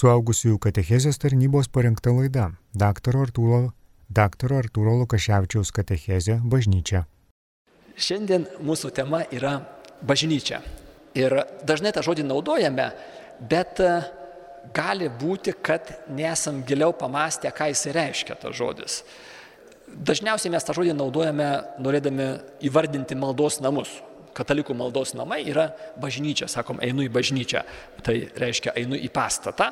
Suaugusiųjų katechezės tarnybos parengta laida Dr. Artūro, Dr. Artūro Lukaševičiaus katechezė bažnyčia. Šiandien mūsų tema yra bažnyčia. Ir dažnai tą žodį naudojame, bet e, gali būti, kad nesam giliau pamastę, ką jis reiškia tas žodis. Dažniausiai mes tą žodį naudojame norėdami įvardinti maldos namus, katalikų maldos namai yra bažnyčia, sakom, einu į bažnyčią. Tai reiškia, einu į pastatą,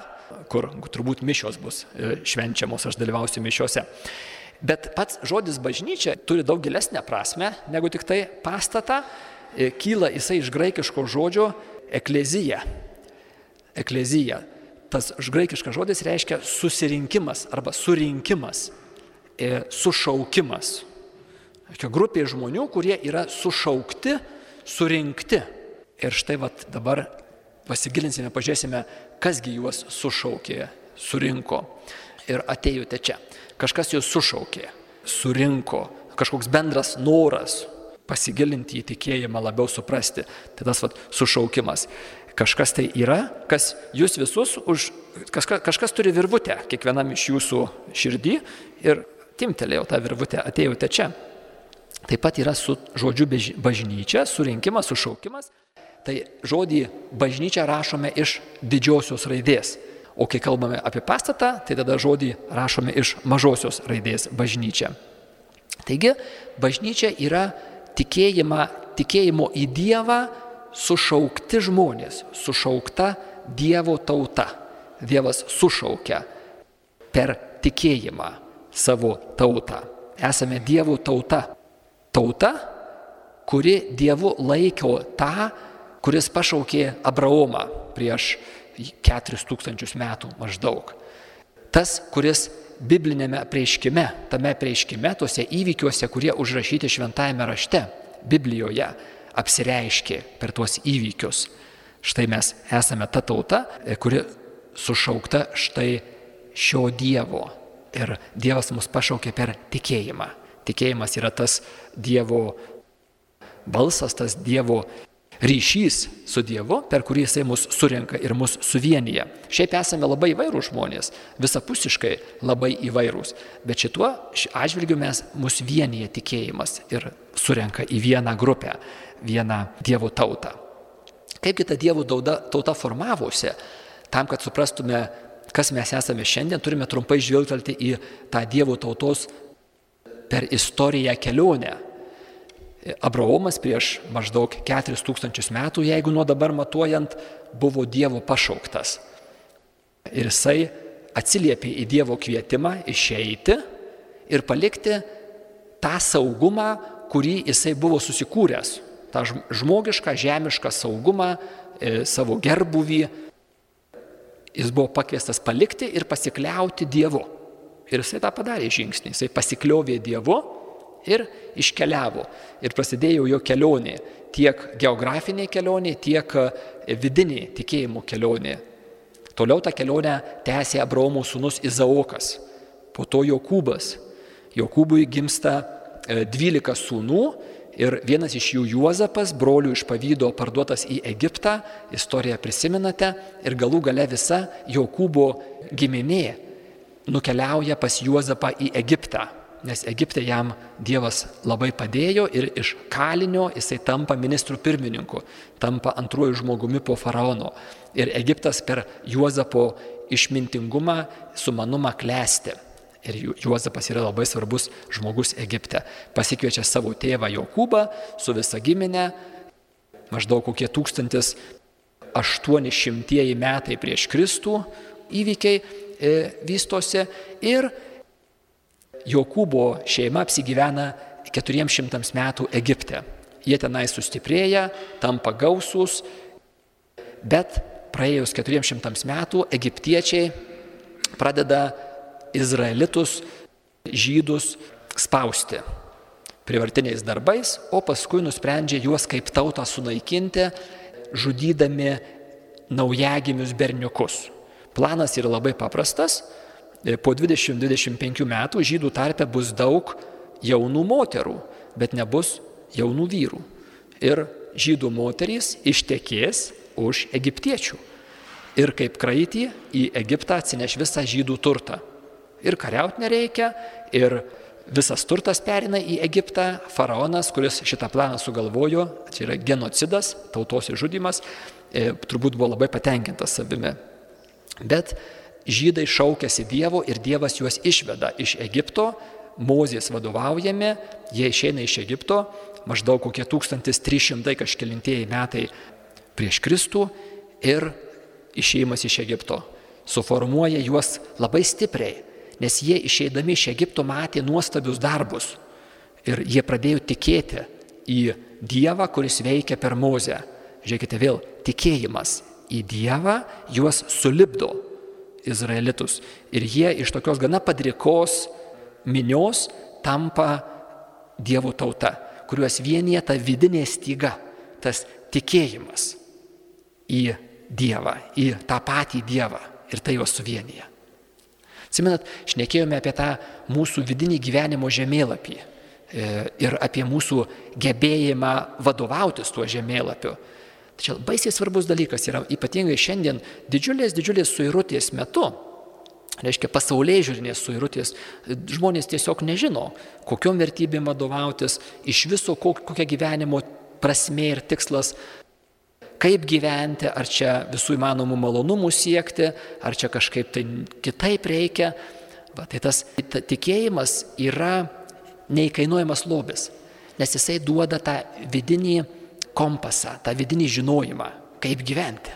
kur turbūt mišios bus e, švenčiamos, aš dalyvausiu mišiuose. Bet pats žodis bažnyčia turi daug gilesnę prasme negu tik tai pastatą. E, kyla jisai iš graikiško žodžio eklezija. Eklezija. Tas graikiškas žodis reiškia susirinkimas arba surinkimas, e, sušaukimas. Grupė žmonių, kurie yra sušaukti surinkti. Ir štai vat dabar pasigilinsime, pažiūrėsime, kasgi juos sušaukė, surinko ir atėjote čia. Kažkas juos sušaukė, surinko, kažkoks bendras noras pasigilinti į tikėjimą, labiau suprasti. Tai tas vat, sušaukimas. Kažkas tai yra, kas jūs visus už, kažka, kažkas turi virvutę, kiekvienam iš jūsų širdį ir timtelėjau tą virvutę, atėjote čia. Taip pat yra su žodžiu bažnyčia, surinkimas, sušaukimas. Tai žodį bažnyčia rašome iš didžiosios raidės. O kai kalbame apie pastatą, tai tada žodį rašome iš mažosios raidės bažnyčia. Taigi, bažnyčia yra tikėjimą, tikėjimo į Dievą sušaukti žmonės, sušaukta Dievo tauta. Dievas sušaukia per tikėjimą savo tautą. Esame Dievo tauta tauta, kuri Dievu laikio tą, kuris pašaukė Abraomą prieš 4000 metų maždaug. Tas, kuris biblinėme prieškime, tame prieškime, tuose įvykiuose, kurie užrašyti šventajame rašte, Biblijoje, apsireiškė per tuos įvykius. Štai mes esame ta tauta, kuri sušaukta štai šio Dievo. Ir Dievas mus pašaukė per tikėjimą. Tikėjimas yra tas Dievo balsas, tas Dievo ryšys su Dievu, per kurį Jisai mus surenka ir mus suvienyje. Šiaip esame labai įvairūs žmonės, visapusiškai labai įvairūs, bet šituo atžvilgiu mes mus vienyje tikėjimas ir surenka į vieną grupę, vieną Dievo tautą. Kaipgi ta Dievo tauta, tauta formavosi, tam, kad suprastume, kas mes esame šiandien, turime trumpai žvilgtelti į tą Dievo tautos per istoriją kelionę. Abraomas prieš maždaug 4000 metų, jeigu nuo dabar matuojant, buvo Dievo pašauktas. Ir jisai atsiliepė į Dievo kvietimą išeiti ir palikti tą saugumą, kurį jisai buvo susikūręs. Ta žmogišką, žemišką saugumą, e, savo gerbuvį. Jis buvo pakviestas palikti ir pasikliauti Dievu. Ir jisai tą padarė žingsnį, jisai pasikliovė Dievu ir iškeliavo. Ir prasidėjo jo kelionė, tiek geografinė kelionė, tiek e, vidinė tikėjimo kelionė. Toliau tą kelionę tęsė Abraomo sūnus Izaokas, po to Jokūbas. Jokūbui gimsta 12 e, sūnų ir vienas iš jų Juozapas, brolių iš pavydo parduotas į Egiptą, istoriją prisimenate, ir galų gale visa Jokūbo giminė nukeliauja pas Juozapą į Egiptą, nes Egipte jam Dievas labai padėjo ir iš kalinio jisai tampa ministrų pirmininku, tampa antruoju žmogumi po faraono. Ir Egiptas per Juozapo išmintingumą, sumanumą klesti. Ir Juozapas yra labai svarbus žmogus Egipte. Pasikviečia savo tėvą Jokūbą su visa giminė, maždaug kokie 1800 metai prieš Kristų įvykiai E, vystosi ir Jokūbo šeima apsigyvena 400 metų Egipte. Jie tenai sustiprėja, tampa gausus, bet praėjus 400 metų egiptiečiai pradeda izraelitus, žydus spausti privartiniais darbais, o paskui nusprendžia juos kaip tautą sunaikinti, žudydami naujagimius berniukus. Planas yra labai paprastas. E, po 20-25 metų žydų tarpe bus daug jaunų moterų, bet nebus jaunų vyrų. Ir žydų moterys ištekės už egiptiečių. ir kaip kraitį į Egiptą atsineš visą žydų turtą. Ir kariauti nereikia, ir visas turtas perina į Egiptą, faraonas, kuris šitą planą sugalvojo, čia yra genocidas, tautos išžudimas, e, turbūt buvo labai patenkintas savimi. Bet žydai šaukėsi Dievo ir Dievas juos išveda iš Egipto, Mozės vadovaujami, jie išeina iš Egipto, maždaug kokie 1300 kažkelintieji metai prieš Kristų ir išėjimas iš Egipto. Suformuoja juos labai stipriai, nes jie išeidami iš Egipto matė nuostabius darbus ir jie pradėjo tikėti į Dievą, kuris veikia per Mozę. Žiūrėkite vėl, tikėjimas į Dievą juos sulibdo izraelitus ir jie iš tokios gana padrikos minios tampa Dievo tauta, kuriuos vienyje ta vidinė styga, tas tikėjimas į Dievą, į tą patį Dievą ir tai juos suvienyje. Atsimenat, šnekėjome apie tą mūsų vidinį gyvenimo žemėlapį e, ir apie mūsų gebėjimą vadovautis tuo žemėlapiu. Tačiau baisiai svarbus dalykas yra ypatingai šiandien didžiulės, didžiulės suirutės metu, reiškia pasaulyje žiūrinės suirutės, žmonės tiesiog nežino, kokiom vertybėm vadovautis, iš viso kokia gyvenimo prasme ir tikslas, kaip gyventi, ar čia visų įmanomų malonumų siekti, ar čia kažkaip tai kitaip reikia. Va, tai tas tikėjimas yra neįkainuojamas lobis, nes jisai duoda tą vidinį kompasą, tą vidinį žinojimą, kaip gyventi.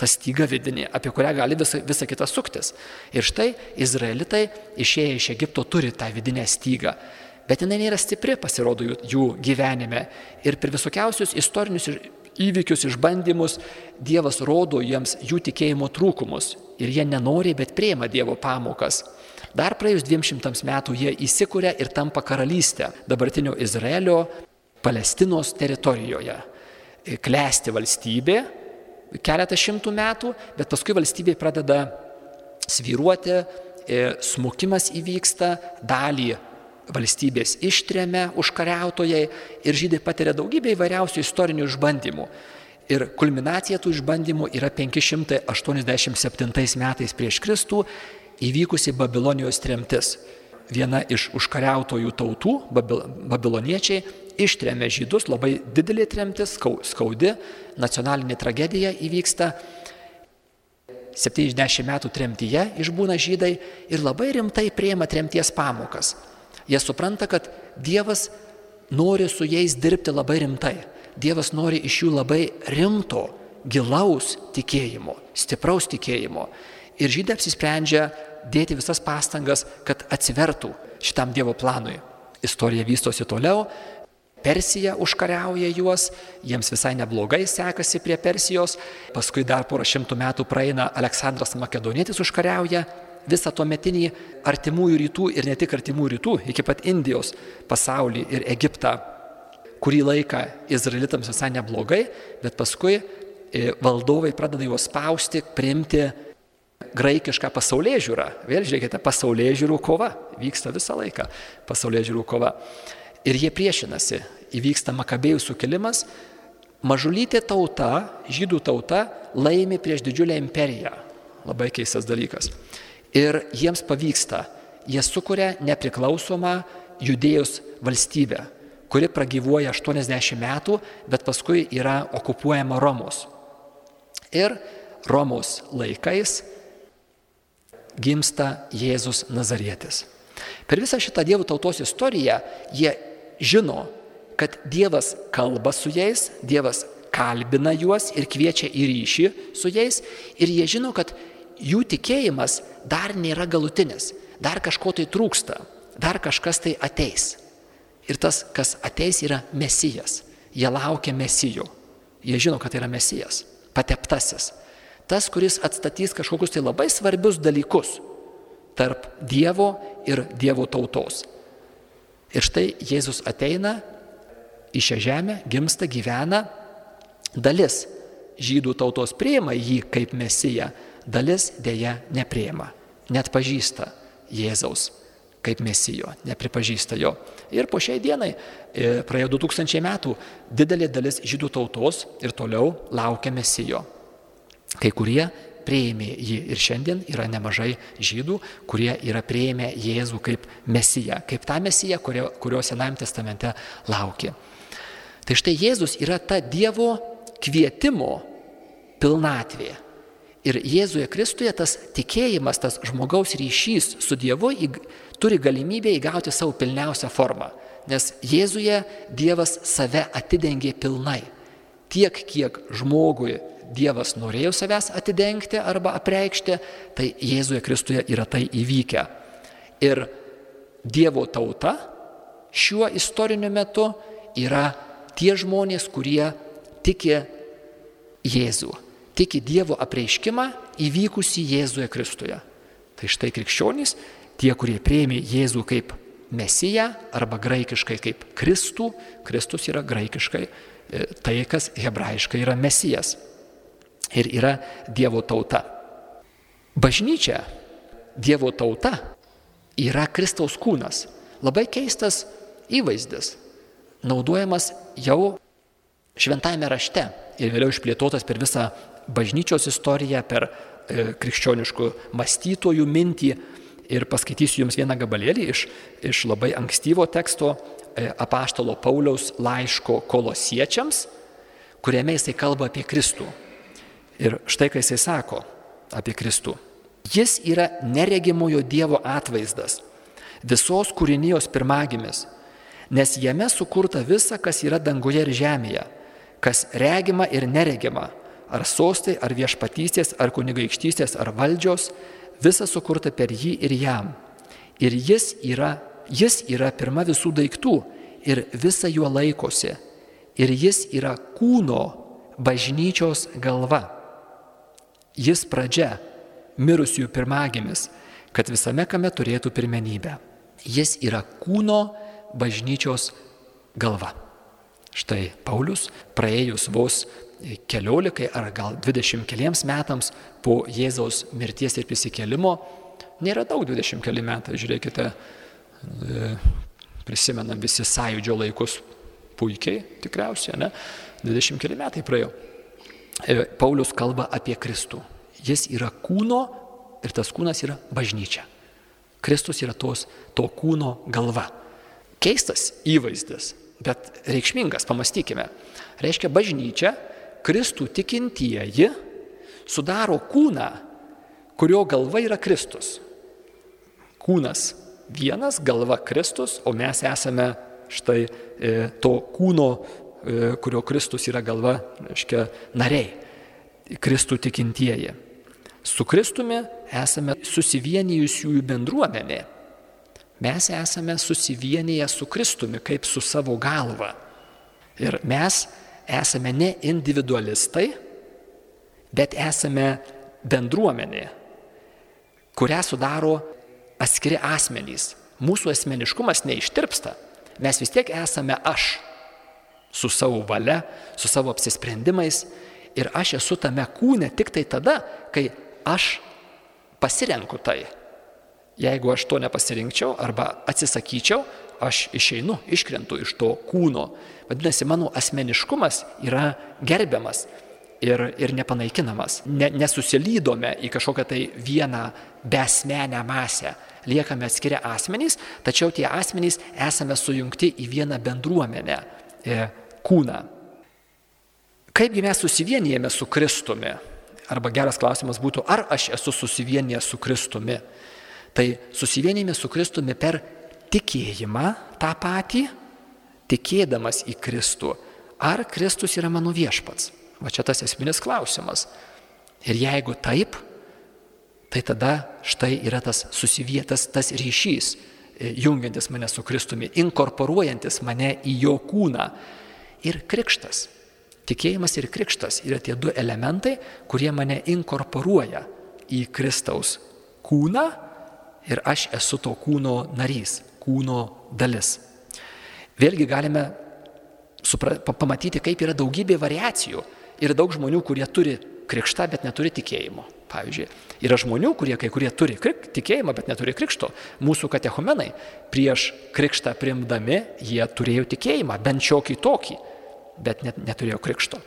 Ta styga vidinė, apie kurią gali visa, visa kita suktis. Ir štai izraelitai išėję iš Egipto turi tą vidinę stygą. Bet jinai nėra stipri, pasirodo jų, jų gyvenime. Ir per visokiausius istorinius įvykius, išbandymus Dievas rodo jiems jų tikėjimo trūkumus. Ir jie nenori, bet prieima Dievo pamokas. Dar praėjus 200 metų jie įsikūrė ir tampa karalystė dabartinio Izraelio Palestinos teritorijoje klesti valstybė keletą šimtų metų, bet paskui valstybė pradeda sviruoti, e, smukimas įvyksta, dalį valstybės ištrėmė užkariautojai ir žydai patiria daugybę įvairiausių istorinių išbandymų. Ir kulminacija tų išbandymų yra 587 metais prieš Kristų įvykusi Babilonijos tremtis. Viena iš užkariautojų tautų, babiloniečiai, ištrėmė žydus, labai didelė tremtis, skaudi, nacionalinė tragedija įvyksta. 70 metų tremtyje išbūna žydai ir labai rimtai prieima tremties pamokas. Jie supranta, kad Dievas nori su jais dirbti labai rimtai. Dievas nori iš jų labai rimto, gilaus tikėjimo, stipraus tikėjimo. Ir žydai apsisprendžia dėti visas pastangas, kad atsivertų šitam Dievo planui. Istorija vystosi toliau, Persija užkariauja juos, jiems visai neblogai sekasi prie Persijos, paskui dar porą šimtų metų praeina Aleksandras Makedonietis užkariauja visą tuo metinį artimųjų rytų ir ne tik artimųjų rytų, iki pat Indijos pasaulį ir Egiptą. Kurį laiką izraelitams visai neblogai, bet paskui e, valdovai pradeda juos spausti, priimti graikišką pasaulyje žiūrą. Vėl žiūrėkite, pasaulyje žiūrų kova vyksta visą laiką, pasaulyje žiūrų kova ir jie priešinasi. Įvyksta Makabėjų sukilimas, mažulytė tauta, žydų tauta, laimi prieš didžiulę imperiją. Labai keistas dalykas. Ir jiems pavyksta. Jie sukuria nepriklausomą judėjus valstybę, kuri pragyvuoja 80 metų, bet paskui yra okupuojama Romos. Ir Romos laikais gimsta Jėzus Nazarietis. Per visą šitą Dievo tautos istoriją jie žino, kad Dievas kalba su jais, Dievas kalbina juos ir kviečia į ryšį su jais ir jie žino, kad jų tikėjimas dar nėra galutinis, dar kažko tai trūksta, dar kažkas tai ateis. Ir tas, kas ateis, yra mesijas. Jie laukia mesijų. Jie žino, kad tai yra mesijas, pateptasis. Tas, kuris atstatys kažkokius tai labai svarbius dalykus tarp Dievo ir Dievo tautos. Ir štai Jėzus ateina į šią žemę, gimsta, gyvena, dalis žydų tautos prieima jį kaip mesiją, dalis dėja neprieima, net pažįsta Jėzaus kaip mesijo, nepripažįsta jo. Ir po šiai dienai, e, praėjo 2000 metų, didelė dalis žydų tautos ir toliau laukia mesijo. Kai kurie prieimė jį. Ir šiandien yra nemažai žydų, kurie yra prieimę Jėzų kaip mesiją, kaip tą mesiją, kurio, kurio Senajame testamente laukia. Tai štai Jėzus yra ta Dievo kvietimo pilnatvė. Ir Jėzuje Kristuje tas tikėjimas, tas žmogaus ryšys su Dievu įg, turi galimybę įgauti savo pilniausią formą. Nes Jėzuje Dievas save atidengė pilnai. Tiek, kiek žmogui Dievas norėjo savęs atidengti arba apreikšti, tai Jėzuje Kristuje yra tai įvykę. Ir Dievo tauta šiuo istoriniu metu yra tie žmonės, kurie tiki Jėzų, tiki Dievo apreiškimą įvykusi Jėzuje Kristuje. Tai štai krikščionys, tie, kurie prieimė Jėzų kaip Mesiją arba graikiškai kaip Kristų, Kristus yra graikiškai e, tai, kas hebrajiškai yra Mesijas ir yra Dievo tauta. Bažnyčia, Dievo tauta yra Kristaus kūnas. Labai keistas įvaizdis, naudojamas jau šventajame rašte ir vėliau išplėtotas per visą bažnyčios istoriją, per e, krikščioniškų mąstytojų mintį. Ir paskaitysiu Jums vieną gabalėlį iš, iš labai ankstyvo teksto e, apaštalo Pauliaus laiško kolosiečiams, kuriame jisai kalba apie Kristų. Ir štai ką jisai sako apie Kristų. Jis yra neregimojo Dievo atvaizdas, visos kūrinijos pirmagimis, nes jame sukurta visa, kas yra danguje ir žemėje kas regima ir neregima, ar sostai, ar viešpatystės, ar kunigaikštystės, ar valdžios, visa sukurta per jį ir jam. Ir jis yra, jis yra pirma visų daiktų ir visa juo laikosi. Ir jis yra kūno bažnyčios galva. Jis pradžia, mirusiųjų pirmagimis, kad visame kame turėtų pirmenybę. Jis yra kūno bažnyčios galva. Štai Paulius praėjus vos keliolikai ar gal dvidešimt keliems metams po Jėzaus mirties ir prisikėlimo, nėra daug dvidešimt keli metai, žiūrėkite, e, prisimenam visi sąjūdžio laikus puikiai, tikriausiai, ne? 20 keli metai praėjo. E, Paulius kalba apie Kristų. Jis yra kūno ir tas kūnas yra bažnyčia. Kristus yra tos, to kūno galva. Keistas įvaizdis, bet reikšmingas, pamastykime. Reiškia, bažnyčia, Kristų tikintieji sudaro kūną, kurio galva yra Kristus. Kūnas vienas, galva Kristus, o mes esame štai e, to kūno, kurio Kristus yra galva, reiškia, nariai. Kristų tikintieji. Su Kristumi esame susivienijusiųjų bendruomenė mes esame susivienyje su Kristumi kaip su savo galva. Ir mes esame ne individualistai, bet esame bendruomenė, kurią sudaro atskiri asmenys. Mūsų asmeniškumas neištirpsta. Mes vis tiek esame aš su savo valia, su savo apsisprendimais. Ir aš esu tame kūne tik tai tada, kai aš pasirenku tai. Jeigu aš to nepasirinkčiau arba atsisakyčiau, aš išeinu, iškrentu iš to kūno. Vadinasi, mano asmeniškumas yra gerbiamas ir, ir nepanaikinamas. Ne, nesusilydome į kažkokią tai vieną besmenę masę. Liekame atskiria asmenys, tačiau tie asmenys esame sujungti į vieną bendruomenę, e, kūną. Kaipgi mes susivienijame su Kristumi? Arba geras klausimas būtų, ar aš esu susivienijęs su Kristumi? Tai susivienime su Kristumi per tikėjimą tą patį, tikėdamas į Kristų. Ar Kristus yra mano viešpats? Va čia tas esminis klausimas. Ir jeigu taip, tai tada štai yra tas susivietas, tas ryšys, e, jungiantis mane su Kristumi, inkorporuojantis mane į jo kūną. Ir krikštas. Tikėjimas ir krikštas yra tie du elementai, kurie mane inkorporuoja į Kristaus kūną ir aš esu to kūno narys, kūno dalis. Vėlgi galime supra, pamatyti, kaip yra daugybė variacijų. Yra daug žmonių, kurie turi krikštą, bet neturi tikėjimo. Pavyzdžiui, yra žmonių, kurie kai kurie turi krik, tikėjimą, bet neturi krikšto. Mūsų katechumenai prieš krikštą primdami, jie turėjo tikėjimą, bent šiokį tokį, bet net, neturėjo krikšto.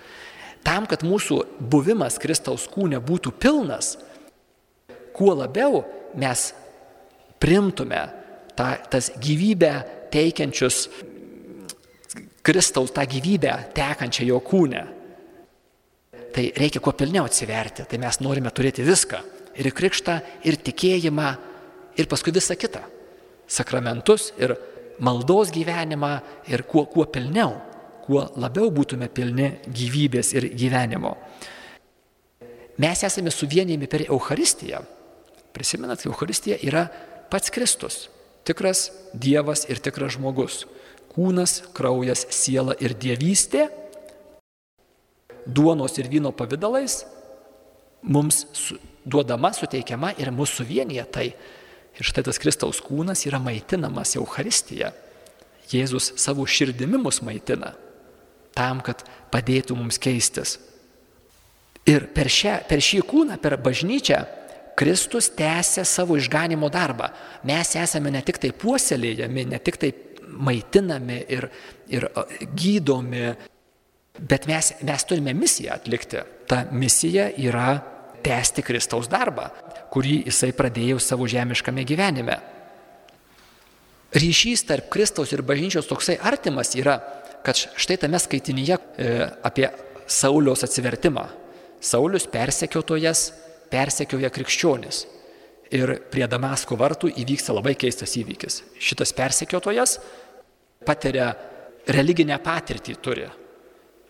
Tam, kad mūsų buvimas Kristaus kūne būtų pilnas, kuo labiau mes primtume ta, tas gyvybę teikiančius Kristaus tą gyvybę tekančią jo kūne. Tai reikia kuo pilniau atsiverti, tai mes norime turėti viską. Ir krikštą, ir tikėjimą, ir paskui visą kitą. Sakramentus ir maldos gyvenimą ir kuo, kuo pilniau, kuo labiau būtume pilni gyvybės ir gyvenimo. Mes esame suvienijami per Euharistiją. Prisimenat, Euharistija yra pats Kristus, tikras Dievas ir tikras žmogus. Kūnas, kraujas, siela ir dievystė duonos ir vyno pavydalais mums su, duodama, suteikiama ir mūsų suvienyje tai. Ir štai tas Kristaus kūnas yra maitinamas Euharistija. Jėzus savo širdimi mus maitina tam, kad padėtų mums keistis. Ir per, šią, per šį kūną, per bažnyčią, Kristus tęsia savo išganimo darbą. Mes esame ne tik tai puoselėjami, ne tik tai maitinami ir, ir gydomi, bet mes, mes turime misiją atlikti. Ta misija yra tęsti Kristaus darbą, kurį jisai pradėjo savo žemiškame gyvenime. Ryšys tarp Kristaus ir bažnyčios toksai artimas yra, kad štai tame skaitinyje e, apie Sauliaus atsivertimą. Saulius persekiotojas persekioja krikščionis. Ir prie Damasko vartų įvyksta labai keistas įvykis. Šitas persekiotojas patiria religinę patirtį turi,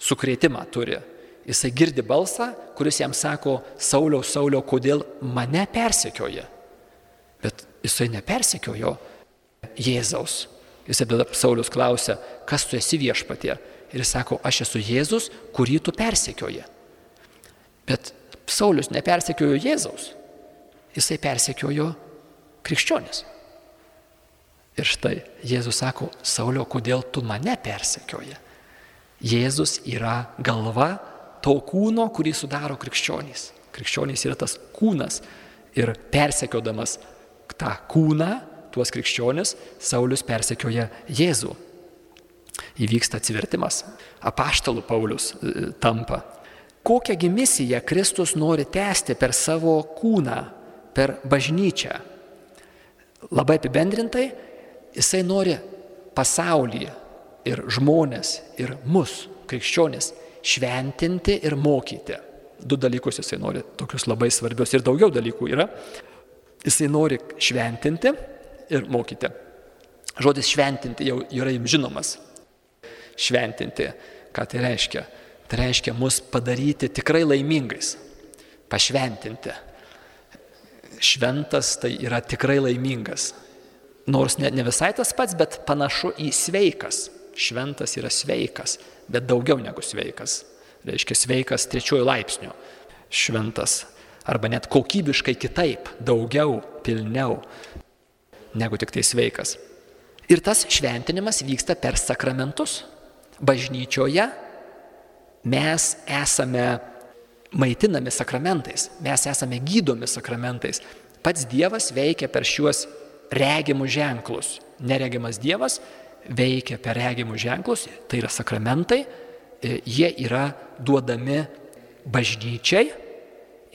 sukrėtimą turi. Jisai girdi balsą, kuris jam sako, Sauliau, Sauliau, kodėl mane persekioja. Bet jisai nepersekiojo Jėzaus. Jisai tada Saulius klausia, kas tu esi viešpatie. Ir jis sako, aš esu Jėzus, kurį tu persekioji. Bet Saulis nepersekiojo Jėzaus, jisai persekiojo krikščionis. Ir štai Jėzus sako, Saulio, kodėl tu mane persekioji? Jėzus yra galva to kūno, kurį sudaro krikščionys. Krikščionys yra tas kūnas. Ir persekiodamas tą kūną, tuos krikščionis, Saulis persekioja Jėzų. Įvyksta atsivertimas. Apaštalų Paulius e, tampa Kokią misiją Kristus nori tęsti per savo kūną, per bažnyčią? Labai apibendrintai, jisai nori pasaulį ir žmonės, ir mus, krikščionis, šventinti ir mokyti. Du dalykus jisai nori, tokius labai svarbius ir daugiau dalykų yra. Jisai nori šventinti ir mokyti. Žodis šventinti jau yra jums žinomas. Šventinti, ką tai reiškia? Tai reiškia mus padaryti tikrai laimingais, pašventinti. Šventas tai yra tikrai laimingas. Nors ne, ne visai tas pats, bet panašu į sveikas. Šventas yra sveikas, bet daugiau negu sveikas. Reiškia sveikas trečiuoju laipsniu. Šventas. Arba net kokybiškai kitaip, daugiau, pilniau negu tik tai sveikas. Ir tas šventinimas vyksta per sakramentus. Bažnyčioje mes esame maitinami sakramentais, mes esame gydomi sakramentais. Pats Dievas veikia per šiuos regimus ženklus. Neregimas Dievas veikia per regimus ženklus, tai yra sakramentai, e, jie yra duodami bažnyčiai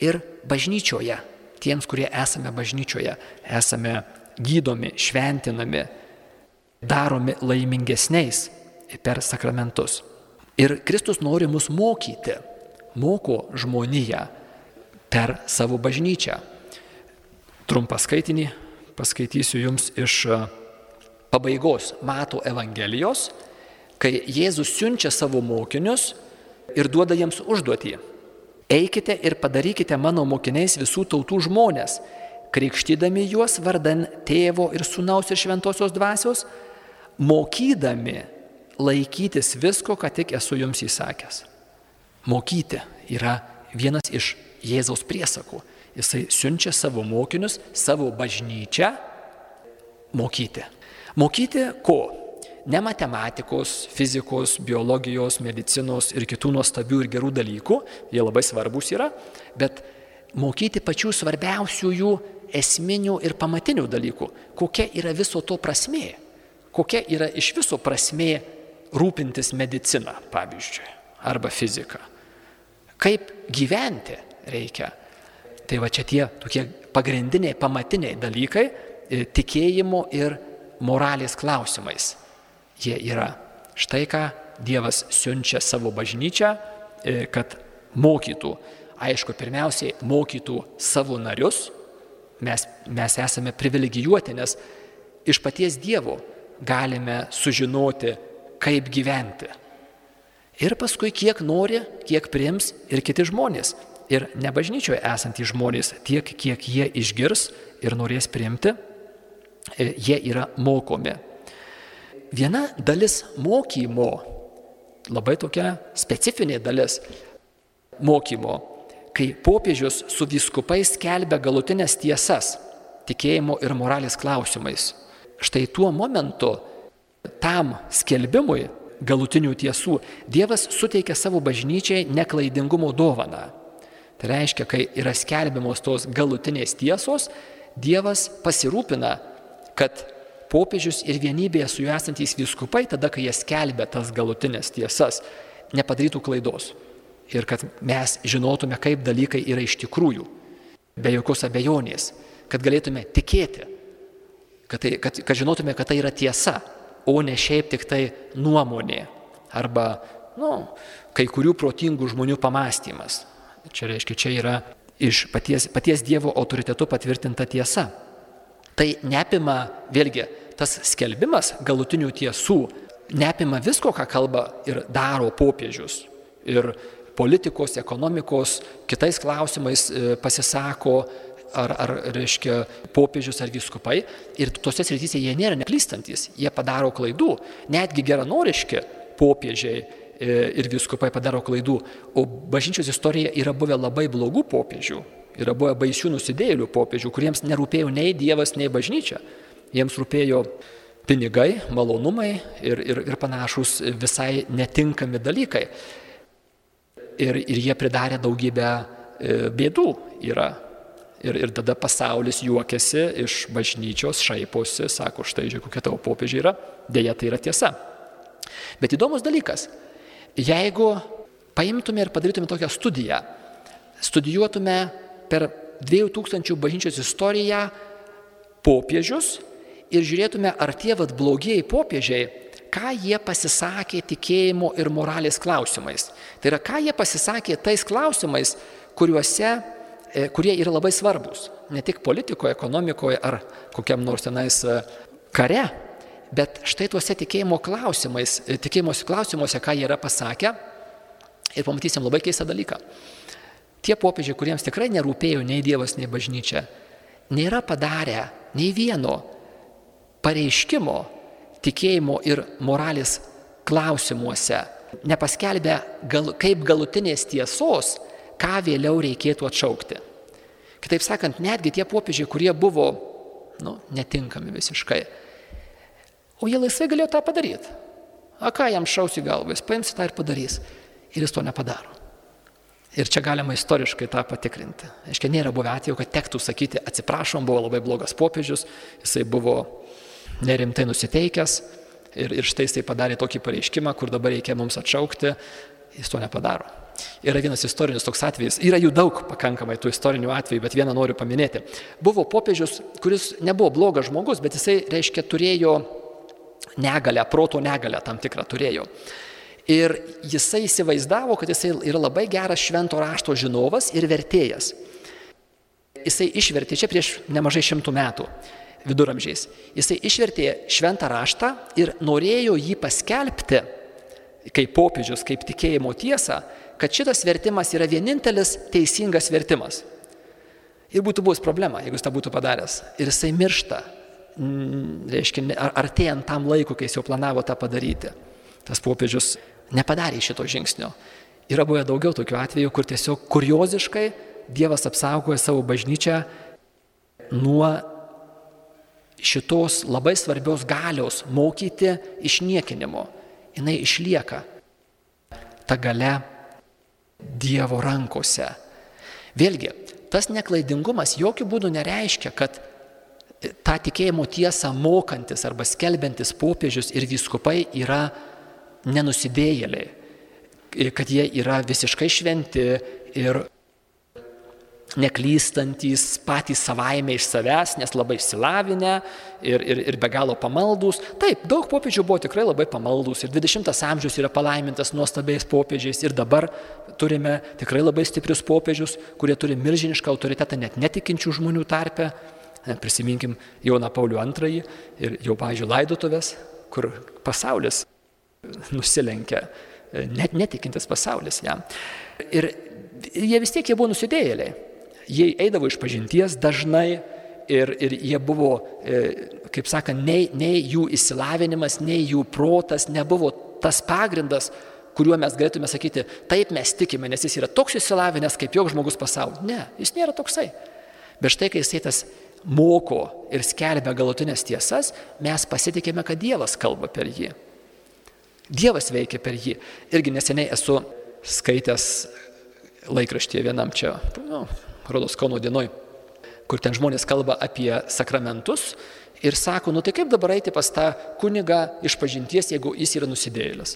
ir bažnyčioje. Tiems, kurie esame bažnyčioje, esame gydomi, šventinami, daromi laimingesniais per sakramentus. Ir Kristus nori mus mokyti, moko žmoniją per savo bažnyčią. Trumpą skaitinį paskaitysiu jums iš e, pabaigos Mato Evangelijos, kai Jėzus siunčia savo mokinius ir duoda jiems užduotį. Eikite ir padarykite mano mokiniais visų tautų žmonės, krikštydami juos vardan tėvo ir sunaus ir šventosios dvasios, mokydami laikytis visko, ką tik esu jums įsakęs. Mokyti yra vienas iš Jėzaus priesakų. Jisai siunčia savo mokinius, savo bažnyčią mokyti. Mokyti ko? Ne matematikos, fizikos, biologijos, medicinos ir kitų nuostabių ir gerų dalykų, jie labai svarbus yra, bet mokyti pačių svarbiausiųjų esminių ir pamatinių dalykų. Kokia yra viso to prasmė? Kokia yra iš viso prasmė rūpintis medicina, pavyzdžiui, arba fizika. kaip gyventi reikia. Tai va čia tie tokie pagrindiniai, pamatiniai dalykai e, tikėjimo ir moralės klausimais. Jie yra. Štai ką Dievas siunčia savo bažnyčią, e, kad mokytų. Aišku, pirmiausiai mokytų savo narius. Mes, mes esame privilegijuoti, nes iš paties Dievo galime sužinoti, kaip gyventi. Ir paskui kiek nori, kiek priims ir kiti žmonės. Ir ne bažnyčioje esantys žmonės, tiek kiek jie išgirs ir norės priimti, e, jie yra mokomi. Viena dalis mokymo, labai tokia specifinė dalis mokymo, kai popiežius su viskupais skelbia galutinės tiesas tikėjimo ir moralės klausimais. Štai tuo momentu tam skelbimui galutinių tiesų Dievas suteikia savo bažnyčiai neklaidingumo dovaną. Tai reiškia, kai yra skelbiamos tos galutinės tiesos, Dievas pasirūpina, kad popiežius ir vienybėje su juo esantys vyskupai, tada, kai jie skelbia tas galutinės tiesas, nepadarytų klaidos. Ir kad mes žinotume, kaip dalykai yra iš tikrųjų, be jokios abejonės, kad galėtume tikėti, kad, tai, kad, kad žinotume, kad tai yra tiesa, o ne šiaip tik tai nuomonė arba, nu, kai kurių protingų žmonių pamastymas. Čia reiškia, čia yra iš paties, paties Dievo autoritetu patvirtinta tiesa. Tai neapima, vėlgi, tas skelbimas galutinių tiesų, neapima visko, ką kalba ir daro popiežius. Ir politikos, ekonomikos, kitais klausimais e, pasisako, ar, ar reiškia, popiežius ar viskupai. Ir tose srityse jie nėra neklystantis, jie padaro klaidų, netgi geranoriški popiežiai e, ir viskupai padaro klaidų. O bažnyčios istorija yra buvę labai blogų popiežių, yra buvę baisių nusidėjėlių popiežių, kuriems nerūpėjo nei Dievas, nei bažnyčia. Jiems rūpėjo pinigai, malonumai ir, ir, ir panašus visai netinkami dalykai. Ir, ir jie pridarė daugybę e, bėdų. Yra Ir, ir tada pasaulis juokiasi iš bažnyčios, šaiposi, sako, štai žiūrėk, kokia tavo popiežiai yra. Deja, tai yra tiesa. Bet įdomus dalykas, jeigu paimtume ir padarytume tokią studiją, studijuotume per 2000 bažnyčios istoriją popiežius ir žiūrėtume, ar tie vad blogieji popiežiai, ką jie pasisakė tikėjimo ir moralės klausimais. Tai yra, ką jie pasisakė tais klausimais, kuriuose E, kurie yra labai svarbus, ne tik politikoje, ekonomikoje ar kokiam nors tenais e, kare, bet štai tuose tikėjimo klausimais, e, tikėjimosi klausimuose, ką jie yra pasakę, ir pamatysim labai keistą dalyką. Tie popiežiai, kuriems tikrai nerūpėjo nei Dievas, nei bažnyčia, nėra padarę nei vieno pareiškimo tikėjimo ir moralės klausimuose, nepaskelbę gal, kaip galutinės tiesos, ką vėliau reikėtų atšaukti. Kitaip sakant, netgi tie popiežiai, kurie buvo nu, netinkami visiškai, o jie laisvai galėjo tą padaryti. A ką jam šausi galvą, jis paims tą ir padarys. Ir jis to nepadaro. Ir čia galima istoriškai tą patikrinti. Aiškiai, nėra buvę atveju, kad tektų sakyti, atsiprašom, buvo labai blogas popiežius, jisai buvo nerimtai nusiteikęs ir, ir štai jisai padarė tokį pareiškimą, kur dabar reikia mums atšaukti, jis to nepadaro. Yra vienas istorinis toks atvejis, yra jų daug pakankamai tų istorinių atvejų, bet vieną noriu paminėti. Buvo popiežius, kuris nebuvo blogas žmogus, bet jisai, reiškia, turėjo negalę, proto negalę tam tikrą turėjo. Ir jisai įsivaizdavo, kad jisai yra labai geras švento rašto žinovas ir vertėjas. Jisai išvertė čia prieš nemažai šimtų metų viduramžiais. Jisai išvertė šventą raštą ir norėjo jį paskelbti kaip popiežius, kaip tikėjimo tiesą, kad šitas vertimas yra vienintelis teisingas vertimas. Ir būtų buvus problema, jeigu jis tą būtų padaręs. Ir jisai miršta, reiškia, artėjant tam laiku, kai jis jau planavo tą padaryti. Tas popiežius nepadarė šito žingsnio. Yra buvę daugiau tokių atvejų, kur tiesiog kurioziškai Dievas apsaugoja savo bažnyčią nuo šitos labai svarbios galios mokyti išniekinimo. Jis išlieka. Ta gale Dievo rankose. Vėlgi, tas neklaidingumas jokių būdų nereiškia, kad tą tikėjimo tiesą mokantis arba skelbiantis popiežius ir vyskupai yra nenusidėjėliai. kad jie yra visiškai šventi ir neklystantis patys savaime iš savęs, nes labai išsilavinę ir, ir, ir be galo pamaldus. Taip, daug popiežių buvo tikrai labai pamaldus ir 20 amžius yra palaimintas nuostabiais popiežiais ir dabar turime tikrai labai stiprius popiežius, kurie turi milžinišką autoritetą net netikinčių žmonių tarpe. Prisiminkim Joną Paulių II ir jau, pažiūrėjau, laidotuvės, kur pasaulis nusilenkia, net netikintis pasaulis jam. Ir jie vis tiek jie buvo nusidėjėliai jie eidavo iš pažinties dažnai ir, ir jie buvo, e, kaip sakant, nei, nei jų įsilavinimas, nei jų protas nebuvo tas pagrindas, kuriuo mes galėtume sakyti, taip mes tikime, nes jis yra toks įsilavinęs kaip joks žmogus pasaulyje. Ne, jis nėra toksai. Bet štai, kai jisai tas moko ir skelbia galutinės tiesas, mes pasitikime, kad Dievas kalba per jį. Dievas veikia per jį. Irgi neseniai esu skaitęs laikraštyje vienam čia, nu, rodos Kauno dienoj, kur ten žmonės kalba apie sakramentus ir sako, nu tai kaip dabar eiti pas tą kunigą iš pažinties, jeigu jis yra nusidėjėlis.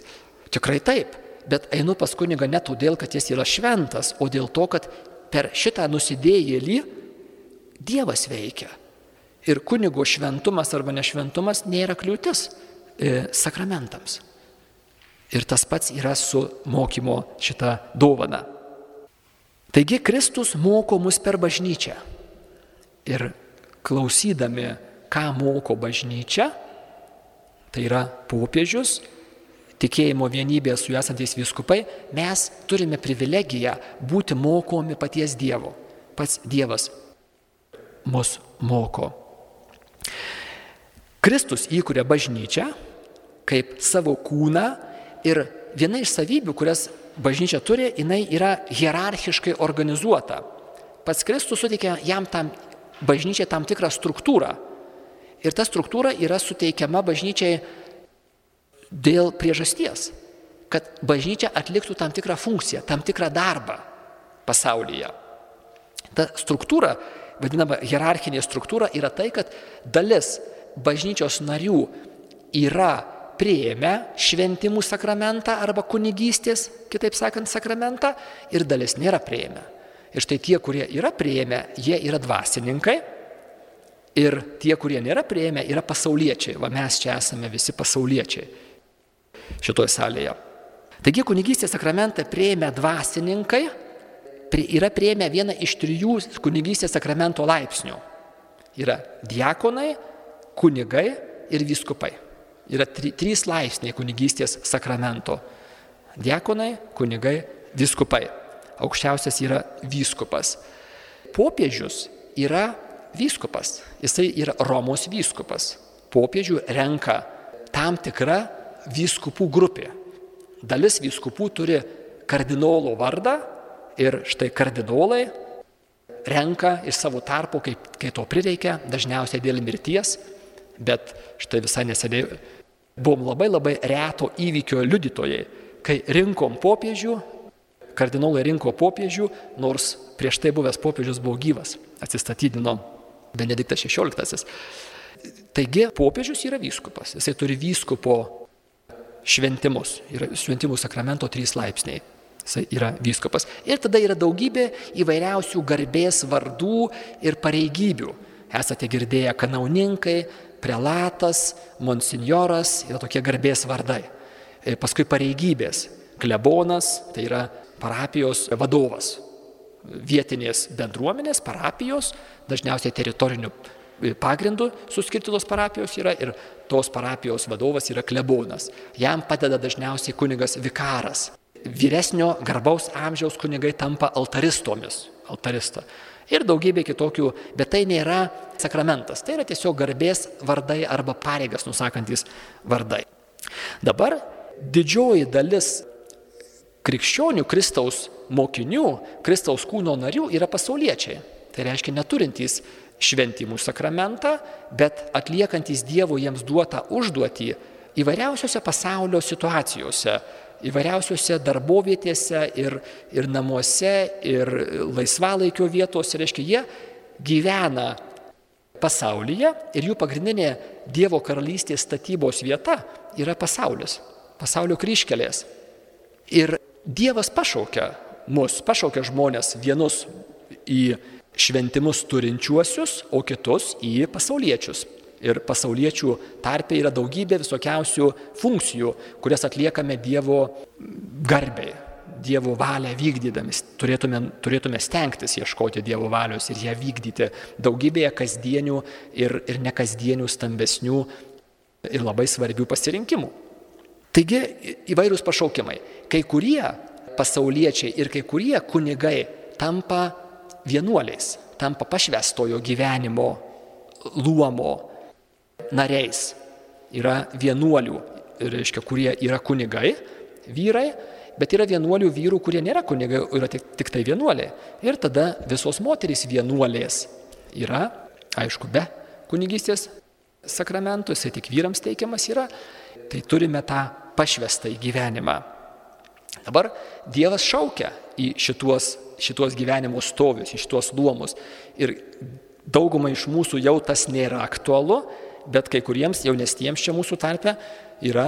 Tikrai taip, bet einu pas kunigą ne todėl, kad jis yra šventas, o dėl to, kad per šitą nusidėjėlį Dievas veikia. Ir kunigo šventumas arba nešventumas nėra kliūtis e, sakramentams. Ir tas pats yra su mokymo šitą dovaną. Taigi Kristus moko mus per bažnyčią. Ir klausydami, ką moko bažnyčia, tai yra popiežius, tikėjimo vienybėje su esantys viskupai, mes turime privilegiją būti mokomi paties Dievo. Pats Dievas mus moko. Kristus įkuria bažnyčią kaip savo kūną ir viena iš savybių, kurias bažnyčia turi, jinai yra hierarchiškai organizuota. Pats Kristus suteikia jam tam bažnyčiai tam tikrą struktūrą. Ir ta struktūra yra suteikiama bažnyčiai dėl priežasties, kad bažnyčia atliktų tam tikrą funkciją, tam tikrą darbą pasaulyje. Ta struktūra, vadinama hierarchinė struktūra, yra tai, kad dalis bažnyčios narių yra prieėmę šventimų sakramentą arba kunigystės, kitaip sakant, sakramentą ir dalis nėra prieėmę. Ir štai tie, kurie yra prieėmę, jie yra dvasininkai ir tie, kurie nėra prieėmę, yra pasauliečiai. Va mes čia esame visi pasauliečiai šitoje salėje. Taigi kunigystės sakramentą prieėmę dvasininkai yra prieėmę vieną iš trijų kunigystės sakramento laipsnių. Yra diakonai, kunigai ir vyskupai. Yra tri, trys laipsniai kunigystės sakramento. Diekonai, kunigai, viskupai. Aukščiausias yra vyskupas. Popiežius yra vyskupas. Jisai yra Romos vyskupas. Popiežių renka tam tikra vyskupų grupė. Dalis vyskupų turi kardinolo vardą ir štai kardinolai renka iš savo tarpo, kai, kai to prireikia, dažniausiai dėl mirties, bet štai visai neseniai buvom labai labai reto įvykio liudytojai, kai rinkom popiežių, kardinolai rinko popiežių, nors prieš tai buvęs popiežius buvo gyvas, atsistatydino Benediktas XVI. Taigi popiežius yra vyskupas, jisai turi vyskupo šventimus, yra šventimų sakramento trys laipsniai. Jisai yra vyskupas. Ir tada yra daugybė įvairiausių garbės vardų ir pareigybių. Esate girdėję kanauninkai, prelatas, monsinjoras yra tokie garbės vardai. E, paskui pareigybės. Klebonas, tai yra parapijos vadovas. Vietinės bendruomenės, parapijos, dažniausiai teritorinių e, pagrindų suskirtytos parapijos yra ir tos parapijos vadovas yra klebonas. Jam padeda dažniausiai kunigas vikaras. Vyresnio garbaus amžiaus kunigai tampa altaristomis. Altarista ir daugybė kitokių, bet tai nėra sakramentas, tai yra tiesiog garbės vardai arba pareigas nusakantis vardai. Dabar didžioji dalis krikščionių, Kristaus mokinių, Kristaus kūno narių yra pasauliečiai. Tai reiškia neturintys šventimų sakramentą, bet atliekantis Dievo jiems duotą užduotį įvairiausiose pasaulio situacijose įvairiausiose darbovietėse ir, ir namuose, ir laisvalaikio vietose, reiškia, jie gyvena pasaulyje ir jų pagrindinė Dievo karalystės statybos vieta yra pasaulis, pasaulio kryškelės. Ir Dievas pašaukia mus, pašaukia žmonės vienus į šventimus turinčiuosius, o kitus į pasauliečius. Ir pasauliečių tarpe yra daugybė visokiausių funkcijų, kurias atliekame Dievo garbiai, Dievo valią vykdydami. Turėtume, turėtume stengtis ieškoti Dievo valios ir ją vykdyti daugybėje kasdienių ir, ir nekasdienių stambesnių ir labai svarbių pasirinkimų. Taigi įvairūs pašaukimai. Kai kurie pasauliečiai ir kai kurie kunigai tampa vienuoliais, tampa pašvestojo gyvenimo luomo nariais. Yra vienuolių, reiškia, kurie yra kunigai, vyrai, bet yra vienuolių vyrų, kurie nėra kunigai, yra tik, tik tai vienuoliai. Ir tada visos moterys vienuolės yra, aišku, be kunigystės sakramentų, jisai tik vyrams teikiamas yra, tai turime tą pašvestą į gyvenimą. Dabar Dievas šaukia į šituos, šituos gyvenimo stovius, į šituos luomus. Ir daugumai iš mūsų jau tas nėra aktualu, bet kai kuriems jaunesniems čia mūsų tarpe yra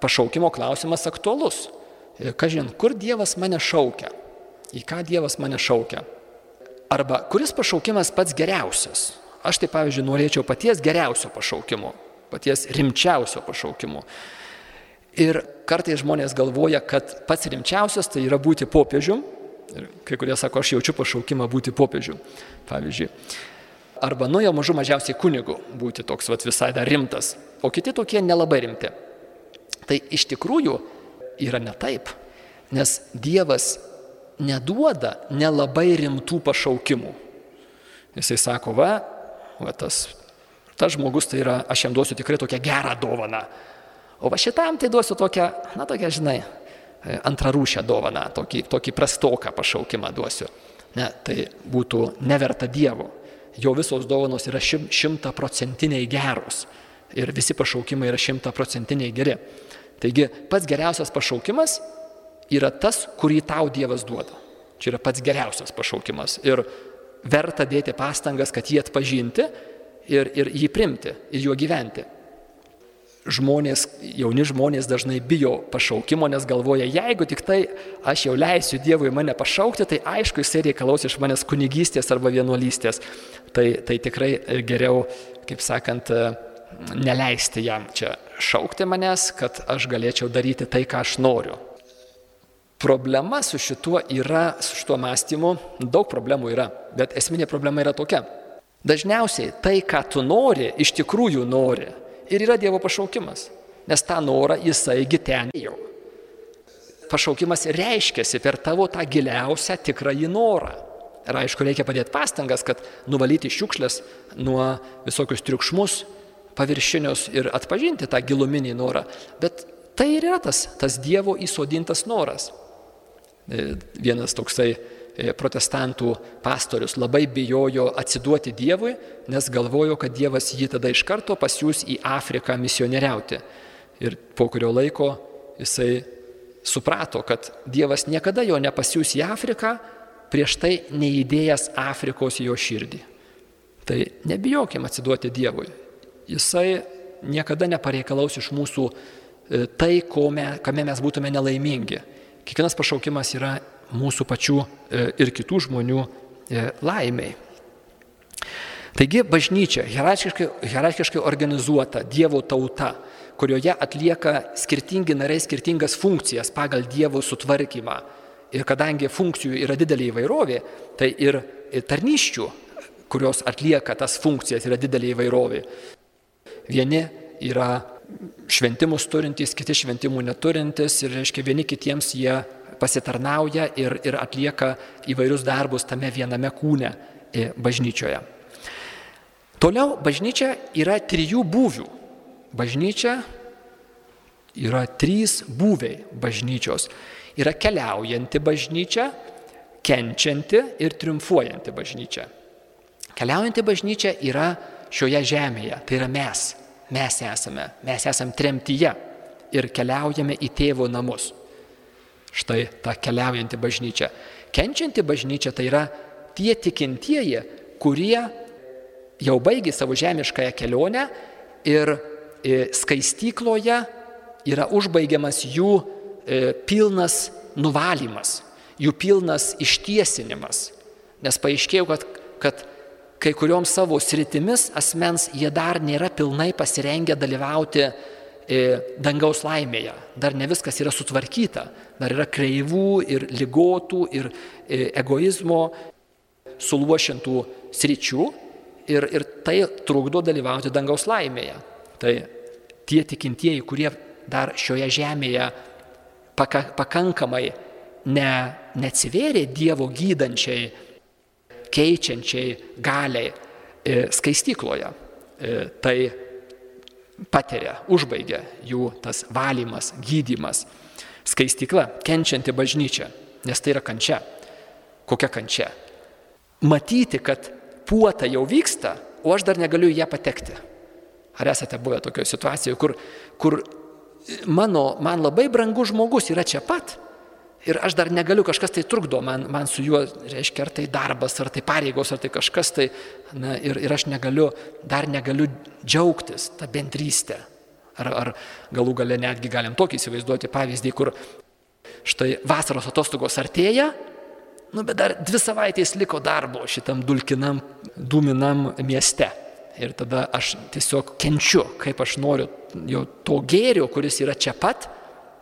pašaukimo klausimas aktualus. Kažin, kur Dievas mane šaukia? Į ką Dievas mane šaukia? Arba kuris pašaukimas pats geriausias? Aš tai, pavyzdžiui, norėčiau paties geriausio pašaukimo, paties rimčiausio pašaukimo. Ir kartais žmonės galvoja, kad pats rimčiausias tai yra būti popiežium. Ir kai kurie sako, aš jaučiu pašaukimą būti popiežium, pavyzdžiui. Arba nu jau mažų mažiausiai kunigu būti toks vat, visai dar rimtas, o kiti tokie nelabai rimti. Tai iš tikrųjų yra ne taip, nes Dievas neduoda nelabai rimtų pašaukimų. Jisai sako, va, va tas, tas žmogus tai yra, aš jam duosiu tikrai tokią gerą dovaną. O va šitam tai duosiu tokią, na tokią, žinai, antrarūšę dovaną, tokį, tokį prastoką pašaukimą duosiu. Ne, tai būtų neverta Dievo. Jo visos dovanos yra šimtaprocentiniai geros ir visi pašaukimai yra šimtaprocentiniai geri. Taigi pats geriausias pašaukimas yra tas, kurį tau Dievas duoda. Čia yra pats geriausias pašaukimas. Ir verta dėti pastangas, kad jį atpažinti ir, ir jį primti ir juo gyventi. Žmonės, jauni žmonės dažnai bijo pašaukimo, nes galvoja, jeigu tik tai aš jau leisiu Dievui mane pašaukti, tai aišku, jisai reikalaus iš manęs kunigystės arba vienuolystės. Tai, tai tikrai geriau, kaip sakant, neleisti jam čia šaukti manęs, kad aš galėčiau daryti tai, ką aš noriu. Problema su šituo yra, su šituo mąstymu, daug problemų yra, bet esminė problema yra tokia. Dažniausiai tai, ką tu nori, iš tikrųjų nori ir yra Dievo pašaukimas, nes tą norą jisaigi ten jau. Pašaukimas reiškiasi per tavo tą giliausią tikrąjį norą. Ir aišku, reikia padėti pastangas, kad nuvalyti šiukšlės nuo visokius triukšmus, paviršinius ir atpažinti tą giluminį norą. Bet tai ir yra tas, tas Dievo įsodintas noras. E, vienas toksai protestantų pastorius labai bijojo atsiduoti Dievui, nes galvojo, kad Dievas jį tada iš karto pasiūs į Afriką misionieriauti. Ir po kurio laiko jisai suprato, kad Dievas niekada jo nepasiūs į Afriką, prieš tai neįdėjęs Afrikos jo širdį. Tai nebijokim atsiduoti Dievui. Jisai niekada nepareikalaus iš mūsų e, tai, kame mes būtume nelaimingi Kiekvienas pašaukimas yra mūsų pačių e, ir kitų žmonių e, laimiai. Taigi bažnyčia, hierarchiškai, hierarchiškai organizuota Dievo tauta, kurioje atlieka skirtingi nariai skirtingas funkcijas pagal Dievo sutvarkymą. Ir kadangi funkcijų yra didelė įvairovė, tai ir tarnyščių, kurios atlieka tas funkcijas, yra didelė įvairovė. Vieni yra šventimus turintys, kiti šventimų neturintys ir, reiškia, vieni kitiems jie pasitarnauja ir, ir atlieka įvairius darbus tame viename kūne e, bažnyčioje. Toliau bažnyčia yra trijų būvių. Bažnyčia yra trys būviai bažnyčios. Yra keliaujanti bažnyčia, kenčianti ir triumfuojanti bažnyčia. Keliaujanti bažnyčia yra šioje žemėje, tai yra mes mes esame, mes esame tremtyje ir keliaujame į tėvo namus. Štai ta keliaujanti bažnyčia. Kenčianti bažnyčia tai yra tie tikintieji, kurie jau baigė savo žemiškąją kelionę ir e, skaistykloje yra užbaigiamas jų e, pilnas nuvalymas, jų pilnas ištiesinimas. Nes paaiškėjo, kad, kad kai kuriuom savo sritimis asmens jie dar nėra pilnai pasirengę dalyvauti e, dangaus laimėje. Dar ne viskas yra sutvarkyta. Dar yra kreivų ir lygotų ir e, egoizmo suluošintų sričių ir, ir tai trukdo dalyvauti dangaus laimėje. Tai tie tikintieji, kurie dar šioje žemėje paka, pakankamai ne, neatsivėrė Dievo gydančiai keičiančiai galiai e, skaistykloje. E, tai patiria, užbaigia jų tas valymas, gydimas. Skaistykla, kenčianti bažnyčia, nes tai yra kančia. Kokia kančia? Matyti, kad puota jau vyksta, o aš dar negaliu į ją patekti. Ar esate buvę tokioje situacijoje, kur, kur mano, man labai brangus žmogus yra čia pat, ir aš dar negaliu, kažkas tai trukdo man, man su juo, reiškia, ar tai darbas, ar tai pareigos, ar tai kažkas tai, na, ir, ir aš negaliu, dar negaliu džiaugtis tą bendrystę. Ar, ar galų gale netgi galim tokį įsivaizduoti pavyzdį, kur štai vasaros atostogos artėja, nu bet dar dvi savaitės liko darbo šitam dulkinam, dūminam mieste. Ir tada aš tiesiog kenčiu, kaip aš noriu jau to gėrio, kuris yra čia pat,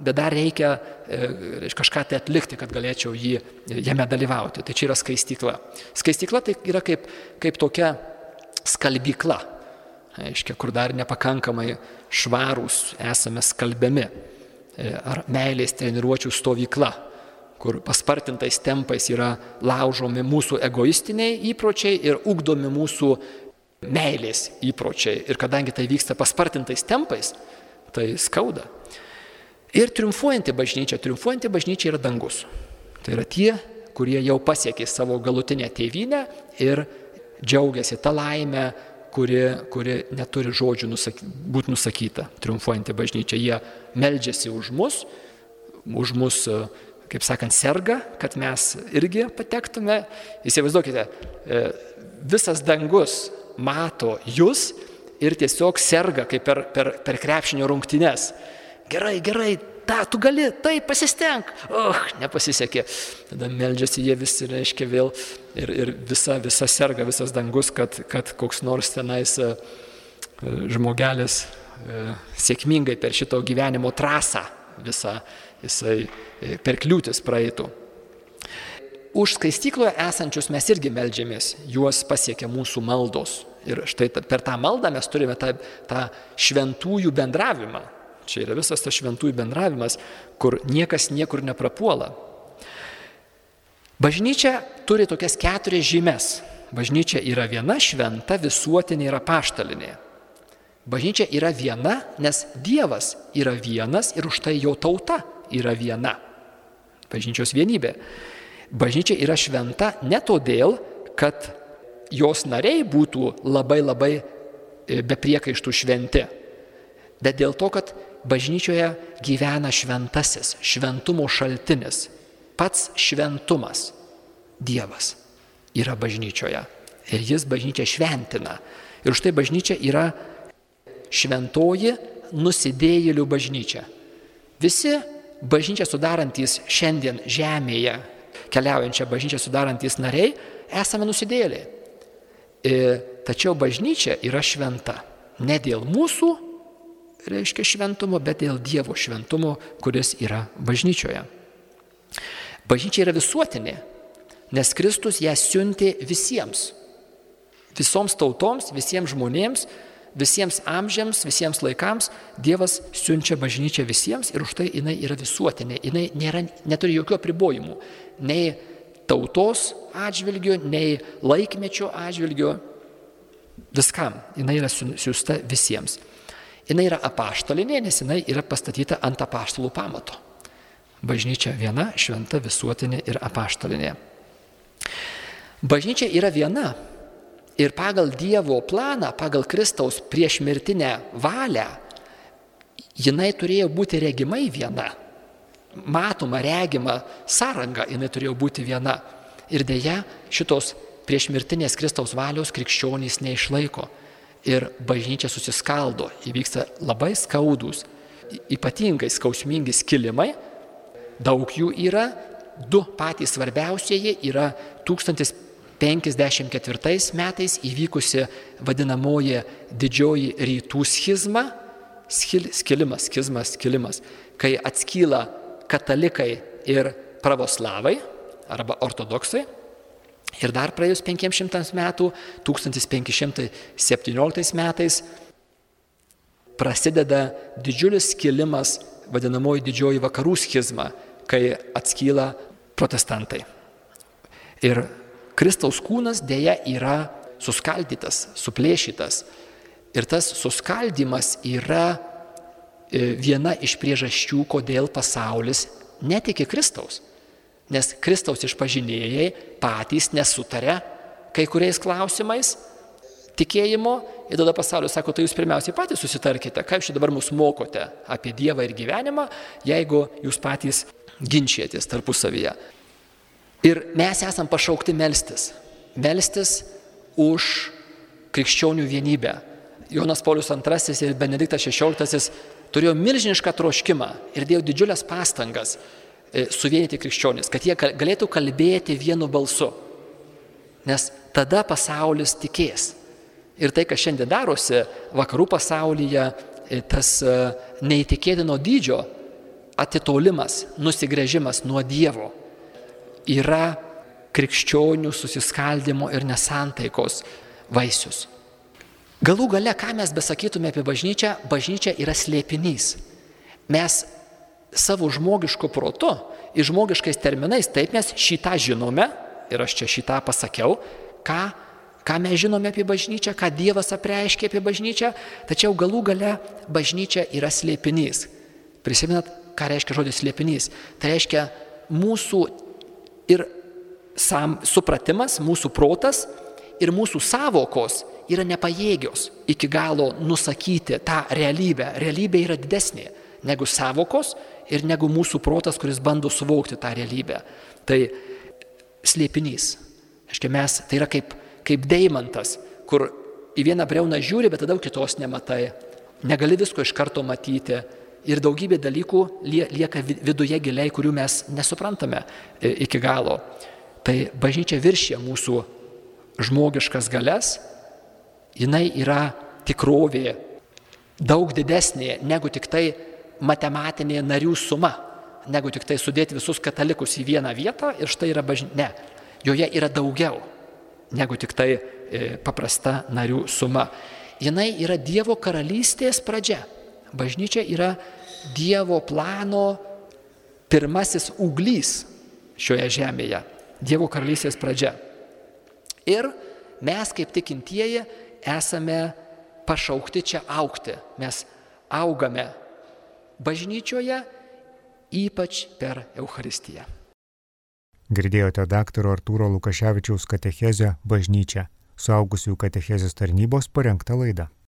bet dar reikia e, kažką tai atlikti, kad galėčiau jį, jame dalyvauti. Tai čia yra skaistykla. Skaistykla tai yra kaip, kaip tokia skalbykla, aiškia, kur dar nepakankamai švarūs esame skalbiami. E, ar meilės treniruočių stovykla, kur paspartintais tempais yra laužomi mūsų egoistiniai įpročiai ir ugdomi mūsų meilės įpročiai. Ir kadangi tai vyksta paspartintais tempais, tai skauda. Ir triumfuojanti bažnyčia, triumfuojanti bažnyčia yra dangus. Tai yra tie, kurie jau pasiekė savo galutinę tėvynę ir džiaugiasi tą laimę, kuri, kuri neturi žodžių nusaky, būti nusakyta. Triumfuojanti bažnyčia. Jie meldžiasi už mus, už mus, kaip sakant, serga, kad mes irgi patektume. Įsivaizduokite, e, visas dangus mato jūs ir tiesiog serga, kaip per, per, per krepšinio rungtynes gerai, gerai, tą tu gali, tai pasistenk. Oh, nepasisekė. Tada meldžiasi jie visi, reiškia vėl ir, ir visa, visa serga, visas dangus, kad, kad koks nors tenais e, žmogelis e, sėkmingai per šito gyvenimo trasą visą jisai e, per kliūtis praeitų. Už skaistykloje esančius mes irgi melžiamės, juos pasiekia mūsų maldos. Ir štai per tą maldą mes turime tą, tą šventųjų bendravimą. Čia yra visas tas šventųjų bendravimas, kur niekas niekur neprapuola. Bažnyčia turi tokias keturias žymes. Bažnyčia yra viena šventa, visuotinė ir apaštalinė. Bažnyčia yra viena, nes Dievas yra vienas ir už tai jo tauta yra viena. Bažnyčios vienybė. Bažnyčia yra šventa ne todėl, kad jos nariai būtų labai labai e, be priekaištų šventi, bet dėl to, kad bažnyčioje gyvena šventasis, šventumo šaltinis, pats šventumas, Dievas yra bažnyčioje. Ir jis bažnyčią šventina. Ir štai bažnyčia yra šventoji nusidėjėlių bažnyčia. Visi bažnyčią sudarantys šiandien žemėje, keliaujančią bažnyčią sudarantys nariai, esame nusidėliai. E, tačiau bažnyčia yra šventa. Ne dėl mūsų reiškia šventumo, bet dėl Dievo šventumo, kuris yra bažnyčioje. Bažnyčia yra visuotinė, nes Kristus ją siuntė visiems. Visoms tautoms, visiems žmonėms, visiems amžiams, visiems laikams Dievas siunčia bažnyčią visiems ir už tai jinai yra visuotinė, jinai nėra, neturi jokių apribojimų, nei tautos atžvilgių, nei laikmečio atžvilgių, viskam, jinai yra siūsta visiems. Jis yra apaštalinė, nes jinai yra pastatyta ant apaštalų pamato. Bažnyčia viena, šventa, visuotinė ir apaštalinė. Bažnyčia yra viena ir pagal Dievo planą, pagal Kristaus priešmirtinę valią, jinai turėjo būti regimai viena. Matoma, regima sąranga jinai turėjo būti viena. Ir dėja šitos priešmirtinės Kristaus valios krikščionys neišlaiko ir bažnyčia susiskaldo, įvyksta labai skaudus, ypatingai skausmingi skilimai, daug jų yra, du patys svarbiausieji yra 1054 metais įvykusi vadinamoji didžioji rytų schizma, skilimas, schizmas, skilimas, kai atskyla katalikai ir pravoslavai arba ortodoksai. Ir dar praėjus 500 metų, 1517 metais, prasideda didžiulis skilimas, vadinamoji didžioji vakarų schizma, kai atskyla protestantai. Ir Kristaus kūnas dėja yra suskaldytas, suplėšytas. Ir tas suskaldimas yra e, viena iš priežasčių, kodėl pasaulis netiki Kristaus. Nes Kristaus išpažinėjai patys nesutarė kai kuriais klausimais tikėjimo ir tada pasaulis sako, tai jūs pirmiausiai patys susitarkite, ką jūs čia dabar mus mokote apie Dievą ir gyvenimą, jeigu jūs patys ginčijatės tarpusavyje. Ir mes esam pašaukti melstis. Melstis už krikščionių vienybę. Jonas Paulius II ir Benediktas XVI turėjo milžinišką troškimą ir dėjo didžiulės pastangas e, suvienyti krikščionis, kad jie galėtų kalbėti vienu balsu. Nes tada pasaulis tikės. Ir tai, kas šiandien darosi vakarų pasaulyje, e, tas e, neįtikėtino dydžio atitolimas, nusigrėžimas nuo Dievo yra krikščionių susiskaldimo ir nesantaikos vaisius. Galų gale, ką mes besakytume apie bažnyčią, bažnyčia yra slėpinys. Mes savo žmogišku protu ir žmogiškais terminais, taip mes šitą žinome, ir aš čia šitą pasakiau, ką, ką mes žinome apie bažnyčią, ką Dievas apreiškia apie bažnyčią, tačiau galų gale bažnyčia yra slėpinys. Prisimenat, ką reiškia žodis slėpinys? Tai reiškia mūsų ir sam, supratimas, mūsų protas ir mūsų savokos yra nepajėgios iki galo nusakyti tą realybę. Realybė yra didesnė negu savokos ir negu mūsų protas, kuris bando suvokti tą realybę. Tai slėpinys. Aiškiai, mes tai yra kaip, kaip deimantas, kur į vieną breuną žiūri, bet tada kitos nematai. Negali visko iš karto matyti. Ir daugybė dalykų lieka viduje giliai, kurių mes nesuprantame e, iki galo. Tai bažnyčia viršė mūsų žmogiškas galias jinai yra tikrovė daug didesnė negu tik tai matematinė narių suma, negu tik tai sudėti visus katalikus į vieną vietą ir štai yra bažnyčia. Ne, joje yra daugiau negu tik tai e, paprasta narių suma. Jinai yra Dievo karalystės pradžia. Bažnyčia yra Dievo plano pirmasis uglys šioje žemėje. Dievo karalystės pradžia. Ir mes kaip tikintieji esame pašaukti čia aukti. Mes augame bažnyčioje, ypač per Eucharistiją. Girdėjote daktaro Artūro Lukaševičiaus katechezę bažnyčia, suaugusių katechezės tarnybos parengta laida.